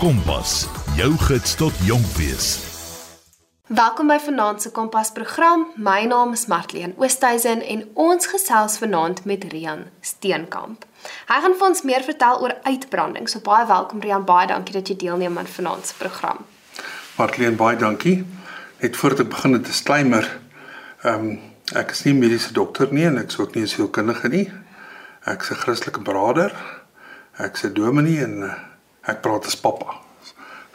Kompas, jou gids tot jonk wees. Welkom by Vanaand se Kompas program. My naam is Martleen Oosthuizen en ons gesels vanaand met Rian Steenkamp. Hy gaan vir ons meer vertel oor uitbranding. So baie welkom Rian, baie dankie dat jy deelneem aan Vanaand se program. Martleen, baie dankie. Net voordat ek begin 'n disclaimer. Ehm um, ek is nie mediese dokter nie en ek is ook nie 'n sielkundige nie. Ek is 'n Christelike broeder. Ek is 'n dominee en eh, ek praat as pappa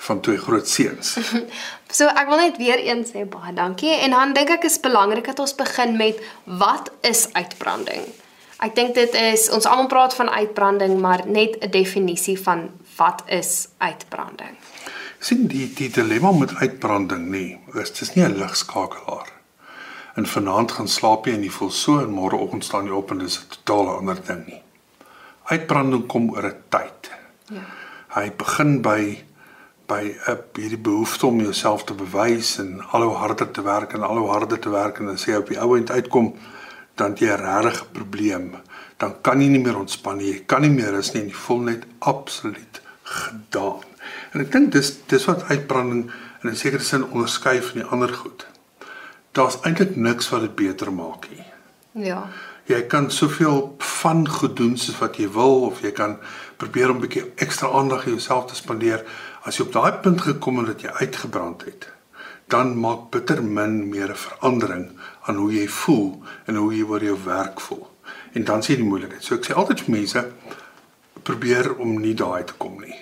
van twee groot seuns. So ek wil net weer eens sê baie dankie en dan dink ek is belangrik dat ons begin met wat is uitbranding? Ek dink dit is ons almal praat van uitbranding, maar net 'n definisie van wat is uitbranding? sien die die dilemma met uitbranding nê, is dis nie 'n ligskakelaar. En vanaand gaan slaap jy en jy voel so en môreoggend staan jy op en dis 'n totale ander ding nie. Uitbranding kom oor 'n tyd. Ja. Hy begin by by 'n hierdie behoefte om jouself te bewys en al hoe harder te werk en al hoe harder te werk en dan sê jy op die ou end uitkom dan jy 'n regte probleem. Dan kan jy nie meer ontspan nie. Jy kan nie meer rus nie en jy voel net absoluut gedaan. En ek dink dis dis wat uitbranding in 'n sekere sin onderskei van die ander goed. Daar's eintlik niks wat dit beter maak nie. Ja. Jy kan soveel van goed doen soos wat jy wil of jy kan probeer om 'n bietjie ekstra aandag aan jouself te spandeer. As jy op daai punt gekom het dat jy uitgebrand het, dan maak bitter min meer 'n verandering aan hoe jy voel en hoe jy oor jou werk voel. En dan sien jy die moeilikheid. So ek sê altyd vir mense probeer om nie daai te kom nie.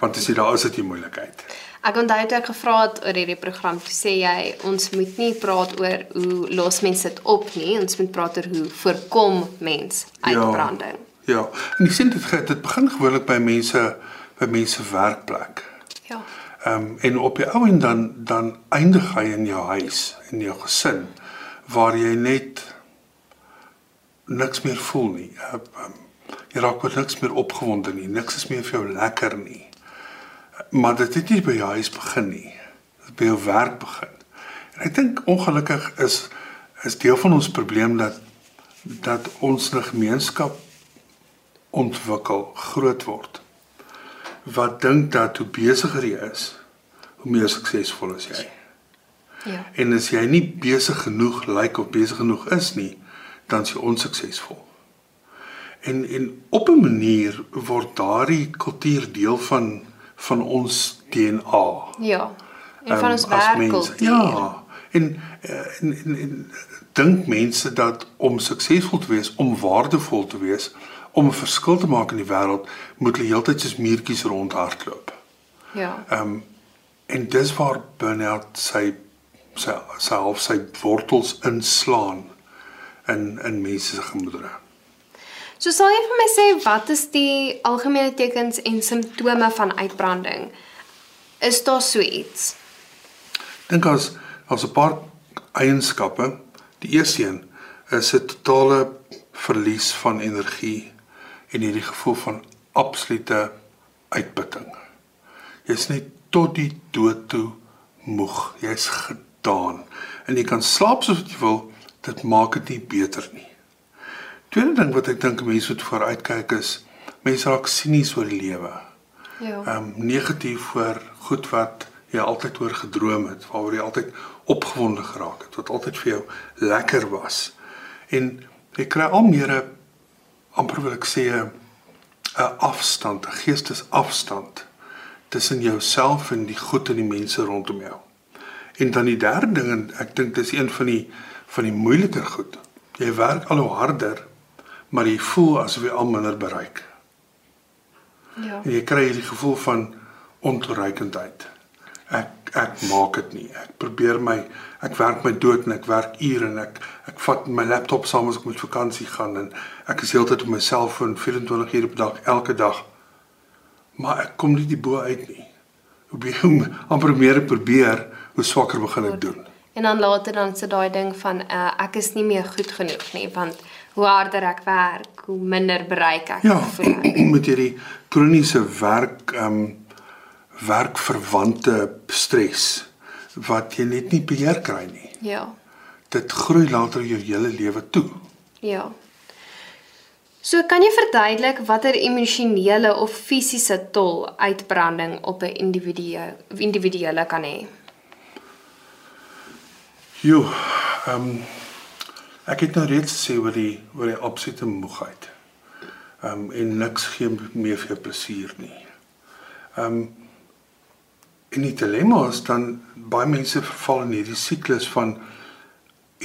Want as jy daar is, het jy moeilikheid. Ek onthou toe ek gevra het oor hierdie program, toe sê jy ons moet nie praat oor hoe los mense dit op nie, ons moet praat oor hoe voorkom mens uitbranding. Ja. Ja. En jy sien dit dit begin gewoonlik by mense by mense werkplek. Ja. Ehm um, en op die ou en dan dan eindig hy in jou huis en jou gesin waar jy net niks meer voel nie. Uh, um, jy raak met niks meer opgewonde nie. Niks is meer vir jou lekker nie. Maar dit het nie by jou huis begin nie. Dit by jou werk begin. En ek dink ongelukkig is is deel van ons probleem dat dat ons 'n gemeenskap ontwikkel, groot word. Wat dink dat hoe besigger jy is, hoe meer suksesvol is jy. Ja. En as jy nie besig genoeg lyk like of besig genoeg is nie, dan is jy onsuksesvol. En en op 'n manier word daardie kultuur deel van van ons DNA. Ja. En van um, ons werkkultuur. Ja. En en, en, en dink mense dat om suksesvol te wees, om waardevol te wees, om 'n verskil te maak in die wêreld, moet hulle heeltyd soos muurtjies rondhardloop. Ja. Ehm um, en dis waar burnout sy sy self sy wortels inslaan in in mense se gemoedere. So sal jy vir my sê wat is die algemene tekens en simptome van uitbranding? Is daar so iets? Dink as as 'n paar eienskappe. Die eerste een is 'n totale verlies van energie en hierdie gevoel van absolute uitputting. Jy's net tot die dood toe moeg. Jy's gedaan en jy kan slaap soos wat jy wil, dit maak dit nie beter nie. Tweede ding wat ek dink mense moet vooruitkyk is mense raak sinies oor die lewe. Ja. Ehm um, negatief vir goed wat jy altyd oor gedroom het, waaroor jy altyd opgewonde geraak het, wat altyd vir jou lekker was. En jy kry al meer 'n amper wil ek sê 'n afstand, 'n geestesafstand tussen jouself en die goed en die mense rondom jou. En dan die derde ding en ek dink dis een van die van die moeiliker goed. Jy werk al hoe harder maar jy voel asof jy al minder bereik. Ja. En jy kry hierdie gevoel van ontoereikendheid. Ek ek maak dit nie. Ek probeer my ek werk my dood en ek werk ure en ek ek vat my laptop saam as ek moet vakansie gaan en ek is heeltyd op my selfoon 24 ure per dag elke dag. Maar ek kom nie die bo uit nie. Hoe baie amper meer probeer, hoe swakker begin ek doen. En dan later dan sit daai ding van uh, ek is nie meer goed genoeg nie want hoe harder ek werk, hoe minder bereik ek. Ja, met hierdie kroniese werk ehm um, werkverwante stres wat jy net nie beheer kry nie. Ja. Dit groei later jou hele lewe toe. Ja. So kan jy verduidelik watter emosionele of fisiese tol uitbranding op 'n individu individuele kan hê? Jo, ehm um, ek het nou reeds gesê oor die oor die absolute moegheid. Ehm um, en niks gee meer vir jou plesier nie. Ehm um, en die dilemma is dan baie mense verval in hierdie siklus van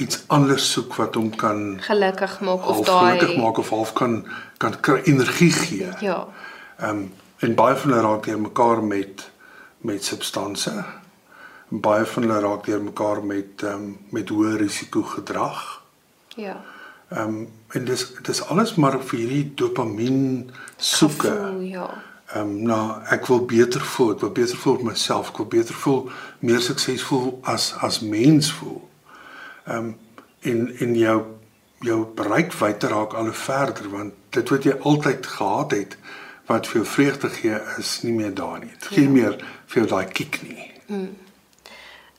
iets anders soek wat hom kan Gelukkig maak of daai gelukkig maak of half kan kan energie gee. Ja. Ehm um, en baie van hulle raak deur mekaar met met substansies. Baie van hulle raak deur mekaar met ehm um, met hoë risiko gedrag. Ja. Ehm um, en dis dis alles maar vir hierdie dopamien soeke. Gevoel, ja. Ehm um, nou ek wil beter voel, ek wil beter voel met myself, ek wil beter voel, meer suksesvol as as mens voel. Ehm um, en en jou jou bereik raak al hoe verder want dit wat jy altyd gehad het wat vir jou vreugde gee is nie meer daar nie. Dit gee Ja. meer vir jou daai kick nie.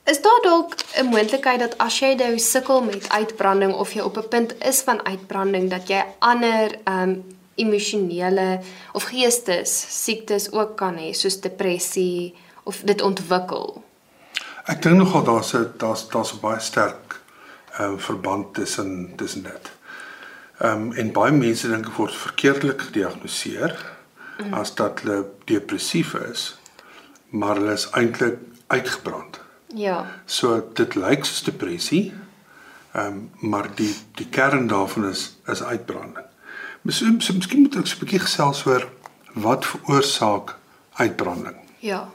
Is daar dalk 'n moontlikheid dat as jy nou sukkel met uitbranding of jy op 'n punt is van uitbranding dat jy ander ehm um, emosionele of geestes siektes ook kan hê soos depressie of dit ontwikkel? Ek dink nogal daar's 'n daar's daar's 'n baie sterk ehm um, verband tussen tussen dit. Ehm um, en baie mense dink word verkeerdelik gediagnoseer mm. as dat hulle depressief is, maar hulle is eintlik uitgebrand. Ja. So dit lyk soos depressie. Ehm um, maar die die kern daarvan is is uitbranding. Miskien miskien moet ek so 'n bietjie gesels oor wat veroorsaak uitbranding. Ja.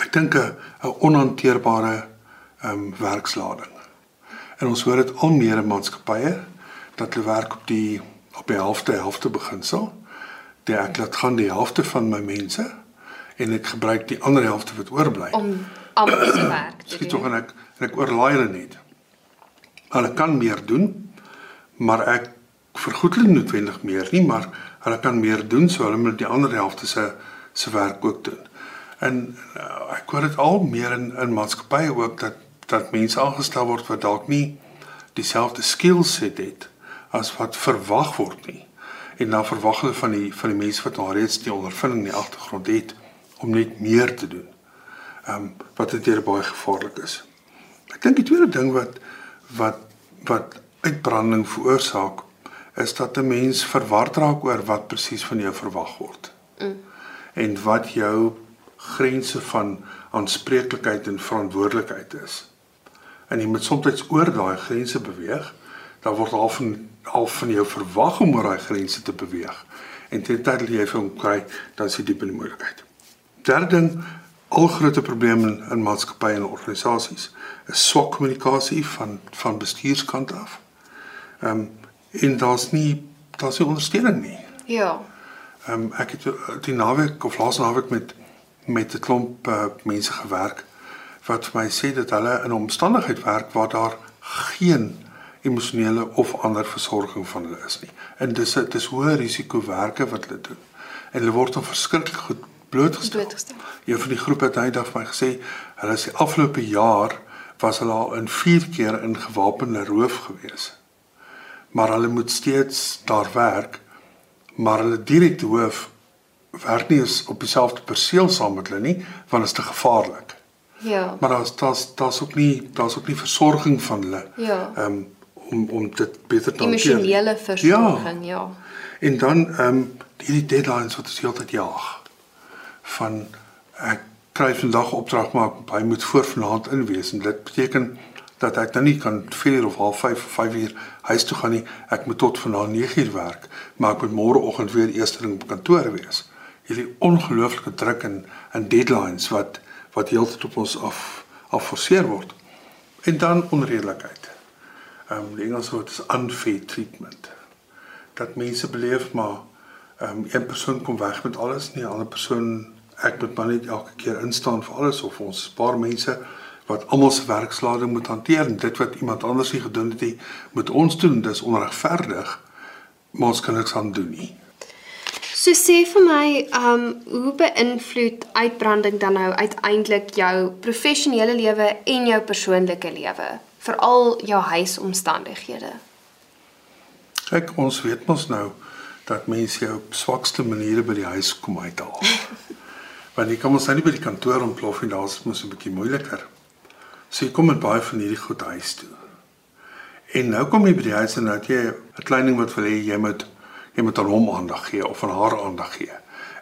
Ek dink 'n onhanteerbare ehm um, werkslading. En ons hoor dit al meer in maatskappye dat hulle werk op die op die helfte helfte beginsel. Die ek laat gaan die helfte van my mense en ek gebruik die ander helfte wat oorbly. Om almal se werk te Skiet tog doen. en ek en ek oorlaai hulle net. Hulle kan meer doen, maar ek vergoed hulle noodwendig meer nie, maar hulle kan meer doen so hulle moet die ander helfte se se werk ook doen. En uh, ek hoor dit al meer in in maatskappye ook dat dat mense aangestel word wat dalk nie dieselfde skillset het as wat verwag word nie. En dan verwag hulle van die van die mense wat alreeds die ondervinding in die agtergrond het om net meer te doen. Ehm um, wat dit baie gevaarlik is. Ek dink die tweede ding wat wat wat uitbranding veroorsaak is dat 'n mens verward raak oor wat presies van jou verwag word. Mm. En wat jou grense van aanspreeklikheid en verantwoordelikheid is. En jy moet soms oor daai grense beweeg, dan word al van al van jou verwag om oor daai grense te beweeg. En teen tyd dat jy vir hom kry, dan is jy diep in die moeilikheid. Derde ding, al groot probleme in, in maatskappye en organisasies is swak kommunikasie van van bestuurskant af. Ehm um, en daar's nie daar's nie ondersteuning nie. Ja. Ehm um, ek het eh, die naweek of laas naweek met met 'n klomp uh, mense gewerk wat vir my sê dat hulle in 'n omstandigheid werk waar daar geen emosionele of ander versorging van hulle is nie. En dis dit is hoë risiko werke wat hulle doen. En hulle word dan verskriklik goed blootgestel. Blootgestel. Een van die groepe het eendag vir my gesê, hulle is die afgelope jaar was hulle al in 4 keer in gewapende roof gewees. Maar hulle moet steeds daar werk, maar hulle direkte hoof werk nie eens op dieselfde perseel saam met hulle nie, want dit is te gevaarlik. Ja. Maar daar's daar's daar's ook nie daar's ook nie versorging van hulle. Ja. Ehm um, om om dit beter te hanteer. Emosionele versorging, ja. En dan ehm um, hierdie deadlines wat ons heeltyd jaag. Van ek kry vandag opdrag maar hy moet voor vanaand in wees en dit beteken dat ek nou nie kan 4 uur of half 5 of 5 uur huis toe gaan nie. Ek moet tot vanaand 9 uur werk, maar ek moet môreoggend weer eerste ding op kantoor wees. Hierdie ongelooflike druk en en deadlines wat wat heeltyd op ons af afforceer word. En dan onredelikheid. Ehm um, die Engels woord is unfair treatment. Dat mense beleef maar ehm um, een persoon kom weg met alles, nie 'n ander persoon ek moet maar net elke keer instaan vir alles of ons paar mense wat almal se werkslading moet hanteer en dit wat iemand anders nie gedoen het nie, moet ons doen. Dis onregverdig. Maar ons kan niks aan doen nie. So sê vir my, um hoe beïnvloed uitbranding dan nou uiteindelik jou professionele lewe en jou persoonlike lewe, veral jou huisomstandighede? Kyk, ons weet mos nou dat mense jou op swakste maniere by die huis kom uithaal. Want jy kan mos nou nie by die kantoor ontplof en daar's mos 'n bietjie moeiliker. So jy kom met baie van hierdie goed huis toe. En nou kom jy by die huis en nou het jy 'n klein ding wat wil hê jy moet jy moet aan hom aandag gee of aan haar aandag gee.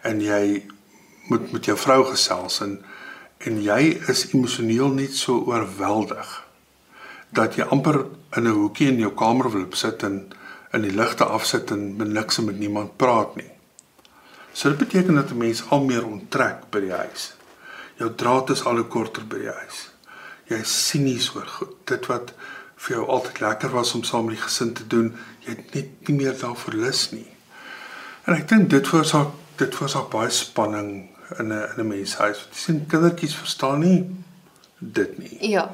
En jy moet met jou vrou gesels en en jy is emosioneel net so oorweldig dat jy amper in 'n hoekie in jou kamer wil sit en in die ligte afsit en met niks en met niemand praat nie. So dit beteken dat 'n mens al meer onttrek by die huis. Jou draad is al hoe korter by die huis. Jy is sinies oor goed. Dit wat vir jou altyd lekker was om saam met die gesin te doen, jy het net nie meer daarvoor lus nie. En ek dink dit veroorsaak dit veroorsaak baie spanning in 'n in 'n menshuis. Jy sien kindertjies verstaan nie dit nie. Ja.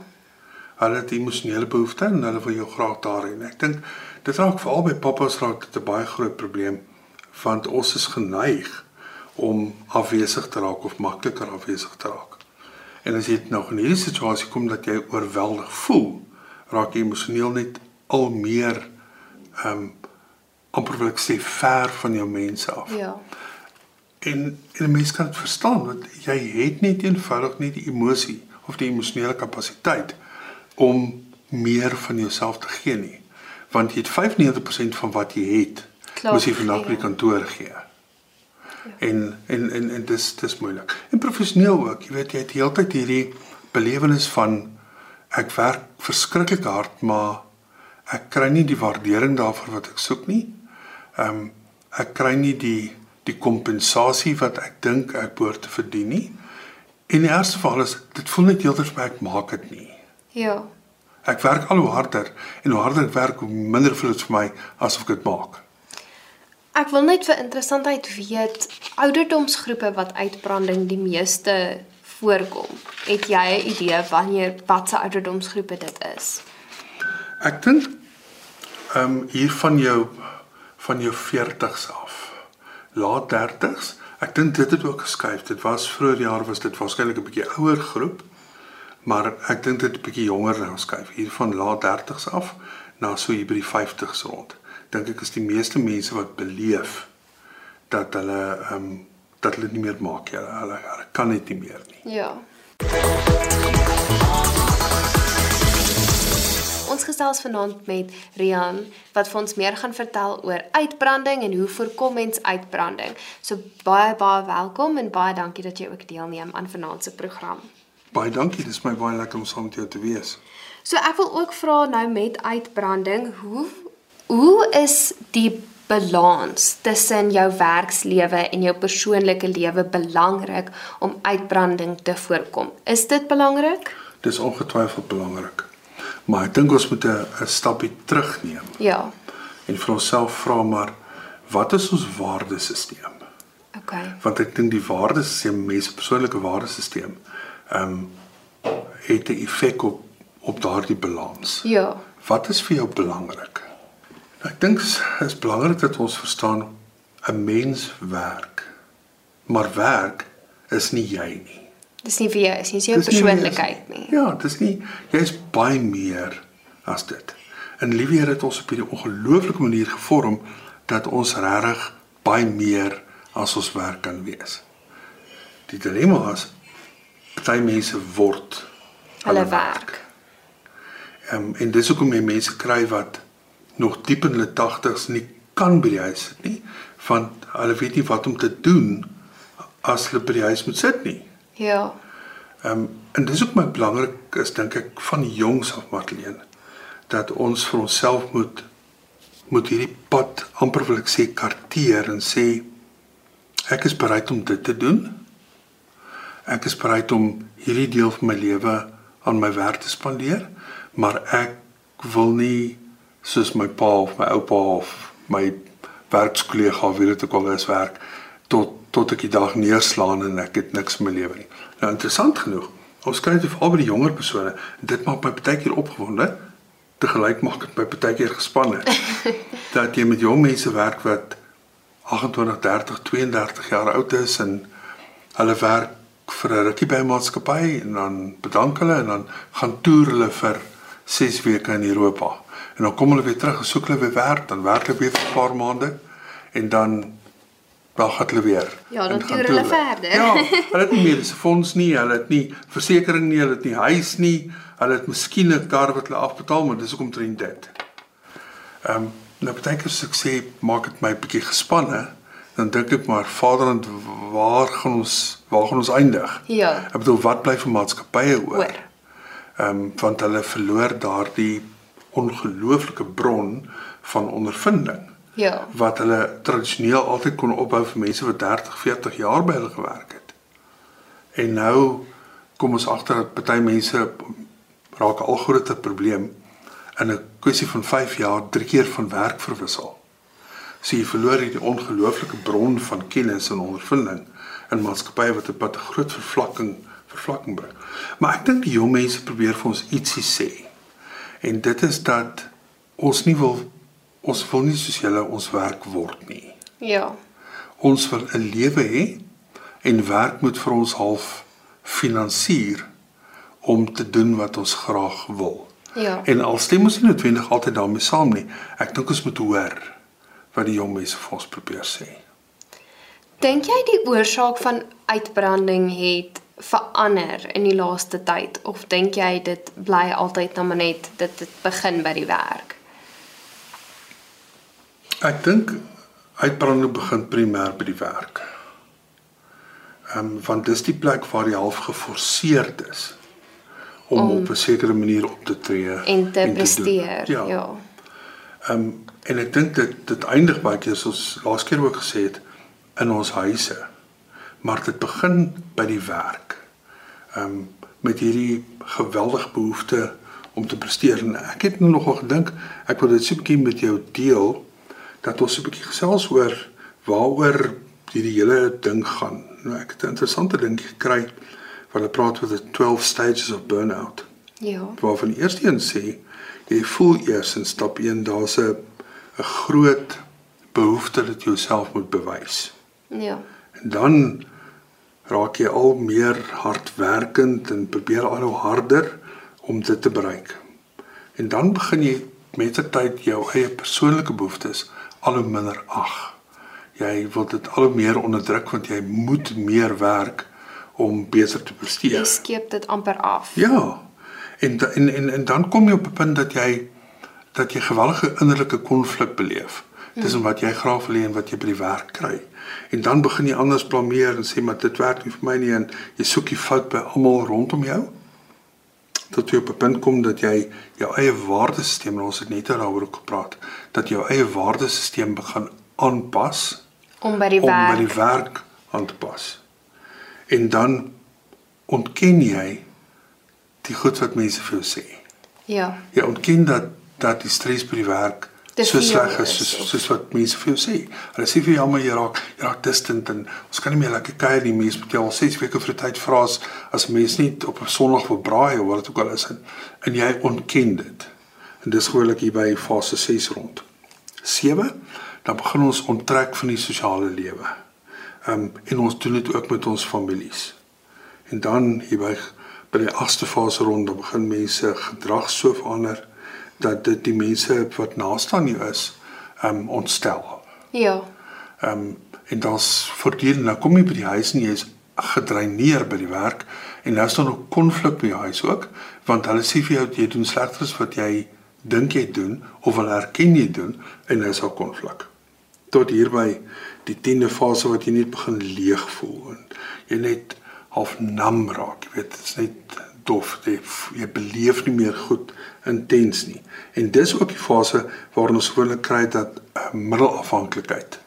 Hulle het emosionele behoeftes en hulle wil jou graag daar hê. Ek dink dit raak veral by pappas raak dit 'n baie groot probleem want ons is geneig om afwesig te raak of makliker afwesig te raak. En as jy nou in hierdie situasie kom dat jy oorweldig voel, raak jy emosioneel net al meer ehm um, amper wil ek sê ver van jou mense af. Ja. En en 'n mens kan dit verstaan want jy het net eenvoudig nie die emosie of die emosionele kapasiteit om meer van jouself te gee nie. Want jy het 95% van wat jy het, Klaar moet jy vandag by gegee, die kantoor gee. En en en en dis dis moeilik. En professioneel ook, jy weet jy het heeltyd hierdie belewenis van ek werk verskriklik hard, maar ek kry nie die waardering daarvoor wat ek soek nie. Ehm um, ek kry nie die die kompensasie wat ek dink ek behoort te verdien nie. En die eerste geval is dit voel net heeltyd vir my ek maak dit nie. Ja. Ek werk al hoe harder en hoe harder ek werk, hoe minder voel dit vir my asof ek dit maak. Ek wil net vir interessantheid weet ouderdomsgroepe wat uitbranding die meeste voorkom. Het jy 'n idee wanneer watse ouderdomsgroepe dit is? Ek dink ehm um, hier van jou van jou 40s af. Laat 30s. Ek dink dit het ook geskuif. Dit was vroeër jare was dit waarskynlik 'n bietjie ouer groep, maar ek dink dit 'n bietjie jonger nou skuif. Hier van laat 30s af na so hier by die 50s rond. Dink ek is die meeste mense wat beleef dat hulle ehm um, dat hulle nie meer maak nie. Hulle, hulle hulle kan dit nie meer nie. Ja. Ons gesels vanaand met Rian wat vir ons meer gaan vertel oor uitbranding en hoe voorkom mens uitbranding. So baie baie welkom en baie dankie dat jy ook deelneem aan vanaand se program. Baie dankie. Dit is my baie lekker om saam met jou te wees. So ek wil ook vra nou met uitbranding, hoe hoe is die balans tussen jou werkslewe en jou persoonlike lewe belangrik om uitbranding te voorkom? Is dit belangrik? Dis ongetwyfeld belangrik. Maar ek dink ons moet 'n stapie terugneem Ja. en vir onsself vra maar wat is ons waardesisteem? Okay. Want ek dink die waardesisteem, mense persoonlike waardesisteem, ehm um, het 'n effek op op daardie balans. Ja. Wat is vir jou belangrik? Ek dink is, is belangrik dat ons verstaan 'n mens werk. Maar werk is nie jy nie. Dis nie vir jou, is nie jou Dis nie persoonlikheid meer- nie. Ja, dis nie jy's baie meer as dit. En liewe Here het ons op hierdie ongelooflike manier gevorm dat ons regtig baie meer as ons werk kan wees. Die dilemma is party mense word Hulle werk. Ehm um, en dis hoekom jy mense kry wat nog diep in hulle 80's nie kan by die huis sit nie, want hulle weet nie wat om te doen as hulle by die huis moet sit nie. Ja. Ehm um, en dis ook my belangrik is dink ek van jongs af Marlene dat ons vir onsself moet moet hierdie pad amper wil ek sê karteer en sê ek is bereid om dit te doen. Ek is bereid om hierdie deel van my lewe aan my werk te spandeer, maar ek wil nie soos my pa of my oupa of my werkskollega wie dit ook al is werk tot tot ek die dag neerslaan en ek het niks in my lewe nie. Nou interessant genoeg, ons kry dit veral by die jonger persone. Dit maak my baie keer opgewonde. Te gelyk maak dit my baie keer gespanne. dat jy met jong mense werk wat 28, 30, 32 jaar oud is en hulle werk vir 'n rukkie by 'n maatskappy en dan bedank hulle en dan gaan toer hulle vir 6 weke in Europa. En dan kom hulle weer terug en soek hulle weer werk, dan werk hulle weer vir 'n paar maande en dan dan gaan hulle weer. Ja, dan toer hulle verder. Ja, hulle het nie mediese fonds nie, hulle het nie versekerings nie, hulle het nie huis nie, hulle het miskien 'n kar wat hulle afbetaal, maar dis hoekom trend dit. Ehm um, nou baie keer as ek sê maak dit my bietjie gespanne, dan dink ek maar Vaderland, waar gaan ons waar gaan ons eindig? Ja. Ek bedoel wat bly vir maatskappye oor? Oor. Ehm um, want hulle verloor daardie ongelooflike bron van ondervinding Ja. wat hulle tradisioneel altyd kon opbou vir mense wat 30, 40 jaar by hulle gewerk het. En nou kom ons agter dat party mense raak al groter probleem in 'n kwessie van 5 jaar drie keer van werk verwissel. So jy verloor hierdie ongelooflike bron van kennis en ondervinding in maatskappye wat 'n pad 'n groot vervlakking vervlakking bring. Maar ek dink die jong mense probeer vir ons ietsie sê. En dit is dat ons nie wil ons wil nie soos julle ons werk word nie. Ja. Ons wil 'n lewe hê en werk moet vir ons half finansier om te doen wat ons graag wil. Ja. En al stem ons nie noodwendig altyd daarmee saam nie. Ek dink ons moet hoor wat die jong mense vir ons probeer sê. Dink jy die oorsaak van uitbranding het verander in die laaste tyd of dink jy dit bly altyd nou maar net dit dit begin by die werk? Ek dink uitbranding begin primêr by die werk. Ehm um, want dis die plek waar jy half geforseerd is om, om op 'n sekere manier op te tree En te doen. presteer. Ja. ja. Ehm um, en ek dink dit dit eindig baie keer soos laas keer ook gesê het in ons huise. Maar dit begin by die werk. Ehm um, met hierdie geweldige behoefte om te presteer en ek het nou nogal gedink ek wil dit so 'n bietjie met jou deel dat ons 'n bietjie gesels oor waaroor hierdie hele ding gaan. Nou ek het 'n interessante ding gekry waar hulle praat oor the 12 stages of burnout Ja. waarvan die eerste een sê jy voel eers in stap 1 daar's 'n 'n groot behoefte dat jy jouself moet bewys. Ja. En dan raak jy al meer hardwerkend en probeer al hoe harder om dit te bereik. En dan begin jy met die tyd jou eie persoonlike behoeftes al hoe minder ag. Jy wil dit al hoe meer onderdruk want jy moet meer werk om beter te presteer. Jy skeep dit amper af. Ja. En en en en dan kom jy op 'n punt dat jy dat jy geweldige innerlike konflik beleef tussen wat jy graag wil hê en wat jy by die werk kry. En dan begin jy anders blameer en sê maar dit werk nie vir my nie en jy soek die fout by almal rondom jou. Tot jy op 'n punt kom dat jy jou eie waardesisteem, ons het net daaroor gepraat, dat jou eie waardesisteem begin aanpas Om by die om werk. by die werk aan te pas. En dan ontken jy die goed wat mense vir jou sê. Ja. Jy ontken dat dat die stres by die werk Te so sleg is is, soos, soos wat mense vir jou sê. Hulle sê vir jou maar jy raak jy raak distant en ons kan nie meer lekker kuier nie. Mense moet jou al 6 weke vir tyd vra as as mens nie op 'n Sondag wil braai of wat dit ook al is en, en jy ontken dit. En dis gewoonlik hier by fase 6 rond. 7 dan begin ons onttrek van die sosiale lewe. Ehm um, en ons doen dit ook met ons families. En dan hier by by die agste fase rond dan begin mense gedrag so verander dat dit die mense wat naaste aan jou is, ehm um, ontstel. Ja. Ehm um, en dan's voortdurend nou kom jy by die huis en jy is gedreineer by die werk en nou is daar nog konflik by jou huis ook want hulle sê vir jou jy doen slegter as wat jy dink jy doen of hulle erken jy doen en nou is daar konflik. Tot hier by die 10de fase wat jy net begin leeg voel en jy net half nam raak, jy weet, dit is net dof, jy, jy beleef nie meer goed intens nie. En dis ook die fase waarin ons gewoonlik kry dat uh, middelafhanklikheid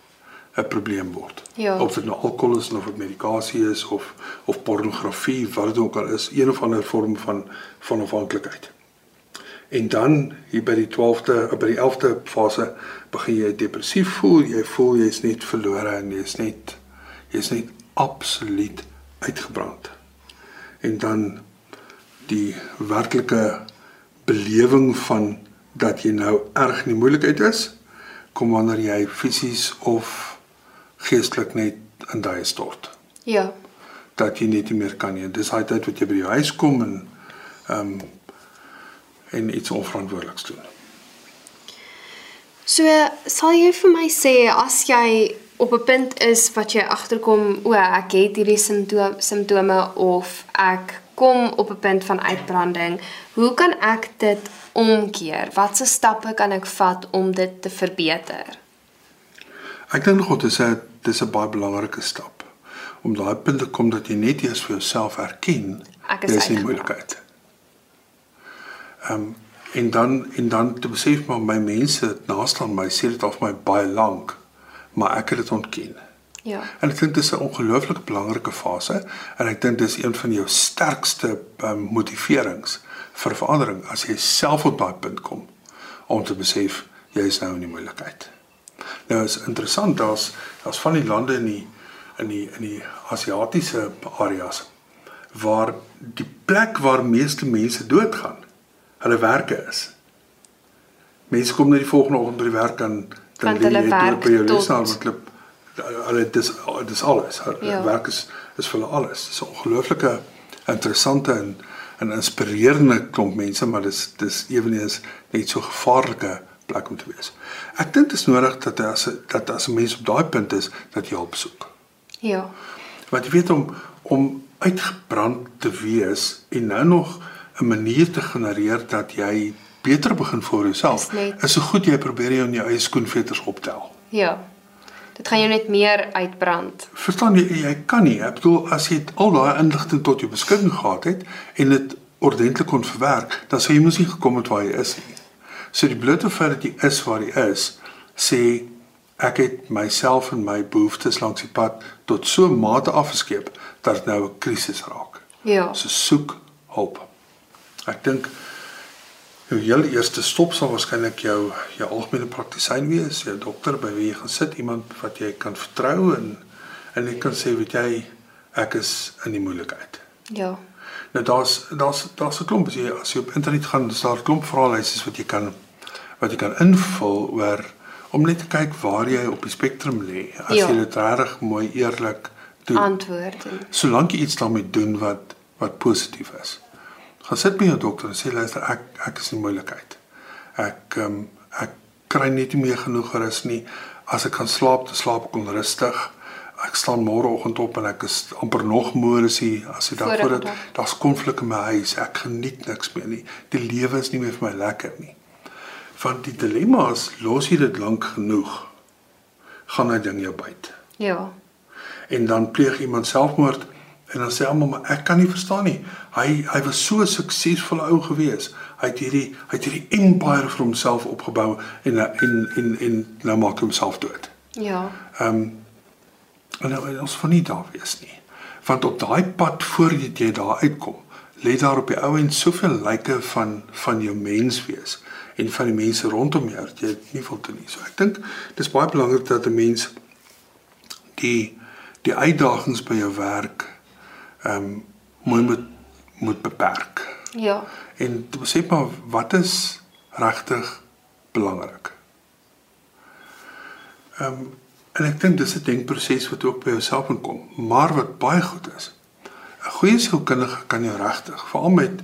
'n probleem word. Ja. Of dit nou alkohol is of dit medikasie is of of pornografie, wat dit ook al is, een of ander vorm van van afhanklikheid. En dan hier by die 12de, by die 11de fase begin jy depressief voel, jy voel jy's net verlore en jy's net jy's net absoluut uitgebrand. En dan die werklike belewing van dat jy nou erg in die moeilikheid is, kom wanneer jy fisies of geestelik net in daai stort. Ja. Dat jy net nie meer kan nie. Dis daai tyd wat jy by jou huis kom en ehm um, en iets onverantwoordeliks doen. So, sal jy vir my sê as jy op 'n punt is wat jy agterkom, o, ek het hierdie simptome simptome of ek kom op 'n punt van uitbranding, hoe kan ek dit omkeer? Watse stappe kan ek vat om dit te verbeter? Ek dink dit is 'n dis 'n baie belangrike stap om daai punt te kom dat jy net eers vir jouself erken Ek is dis 'n uitgebrand. moeilikheid. Ehm um, en dan en dan te besef maar my mense naaste aan my sê dit al vir my baie lank, maar ek het dit ontken. Ja. En ek dink dis 'n ongelooflik belangrike fase en ek dink dis een van jou sterkste um, motiverings vir verandering as jy self op daai punt kom om te besef jy is nou in die moeilikheid. Nou is interessant daar's daar's van die lande in die in die in die Asiatiese areas waar die plek waar meeste mense doodgaan hulle werke is. Mense kom net die volgende oggend by die werk en dan lê hulle jy werk by jou lesenaar want hulle hulle dis dis alles. Hulle Ja. werk is is vir hulle alles. Dis 'n ongelooflike interessante en 'n inspirerende klomp mense, maar dis dis eweneens net so gevaarlike plek om te wees. Ek dink dit is nodig dat as dat as 'n mens op daai punt is dat jy hulp soek. Ja. Want jy weet om om uitgebrand te wees en nou nog 'n manier te genereer dat jy beter begin voel jouself. Is net- Is so goed jy probeer jou in jou eie skoenveters optel. Ja. Dit gaan jou net meer uitbrand. Verstaan jy jy kan nie. Ek bedoel as jy al daai inligting tot jou beskikking gehad het en dit ordentlik kon verwerk, dan sou jy mos nie gekom het waar jy is nie. So die blote feit dat jy is waar jy is, sê ek het myself en my behoeftes langs die pad tot so 'n mate afgeskeep dat dit nou 'n krisis raak. Ja. So soek hulp. Ek dink jou heel eerste stop sal waarskynlik jou jou algemene praktisyn wees, jou dokter by wie jy gaan sit, iemand wat jy kan vertrou en en jy kan sê weet jy ek is in die moeilikheid. Ja. Nou daar's daar's daar's 'n klomp as jy as jy op internet gaan, is daar 'n klomp vraelyste wat jy kan wat jy kan invul oor om net te kyk waar jy op die spektrum lê. As Ja. jy dit reg mooi eerlik doen. Antwoord. Solank jy iets daarmee doen wat wat positief is. Gaan sit by jou dokter en sê luister ek ek is in moeilikheid. Ek um, ek kry net nie meer genoeg rus nie. As ek kan slaap, dan slaap ek onrustig. Ek staan môreoggend op en ek is amper nog moer as jy as jy daarvoor Vorige dit dag. daar's konflik in my huis. Ek geniet niks meer nie. Die lewe is nie meer vir my lekker nie. Want die dilemma is los jy dit lank genoeg gaan hy ding jou byt ja. en dan pleeg iemand selfmoord en dan sê almal maar ek kan nie verstaan nie. Hy hy was so 'n suksesvolle ou gewees. Hy het hierdie hy het hierdie empire vir homself opgebou en en en en nou maak hy homself dood. Ja. Ehm um, en nou ons van nie daar wees nie. Want op daai pad voordat jy daar uitkom, lê daar op die ou end soveel lyke van van jou menswees en van die mense rondom jou dat jy nie wil doen nie. So ek dink dis baie belangrik dat 'n mens die die uitdagings by jou werk ehm um, mooi moet moet beperk. Ja. En besef maar wat is regtig belangrik. Ehm um, en ek dink dis 'n denkproses wat ook by jouself moet kom, maar wat baie goed is. 'n Goeie sielkundige kan jou regtig, veral met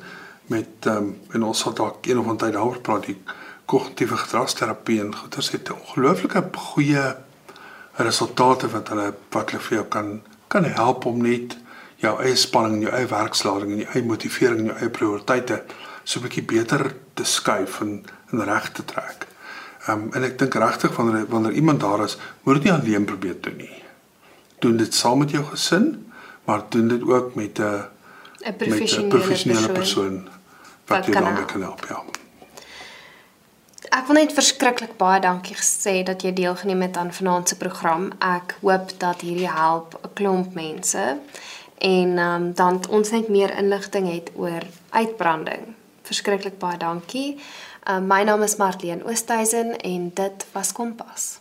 met ehm um, en ons sal dalk een of ander tyd daaroor praat, die kognitiewe gedragsterapie en goeters het 'n ongelooflike goeie resultate wat hulle wat hulle vir jou kan kan help om net jou eie spanning en jou eie werkslading en jou eie motivering en jou eie prioriteite so 'n bietjie beter te skuif en en reg te trek. Ehm um, en ek dink regtig wanneer wanneer iemand daar is, moet dit nie alleen probeer doen nie. Doen dit saam met jou gesin, maar doen dit ook met 'n 'n 'n professionele, professionele persoon. persoon wat wat jou kan daarmee kan help, ja. Ek wil net verskriklik baie dankie sê dat jy deelgeneem het aan vanaand se program. Ek hoop dat hierdie help 'n klomp mense en um, dan ons net meer inligting het oor uitbranding. Verskriklik baie dankie. Um, my naam is Marlene Oosthuizen en dit was Kompas.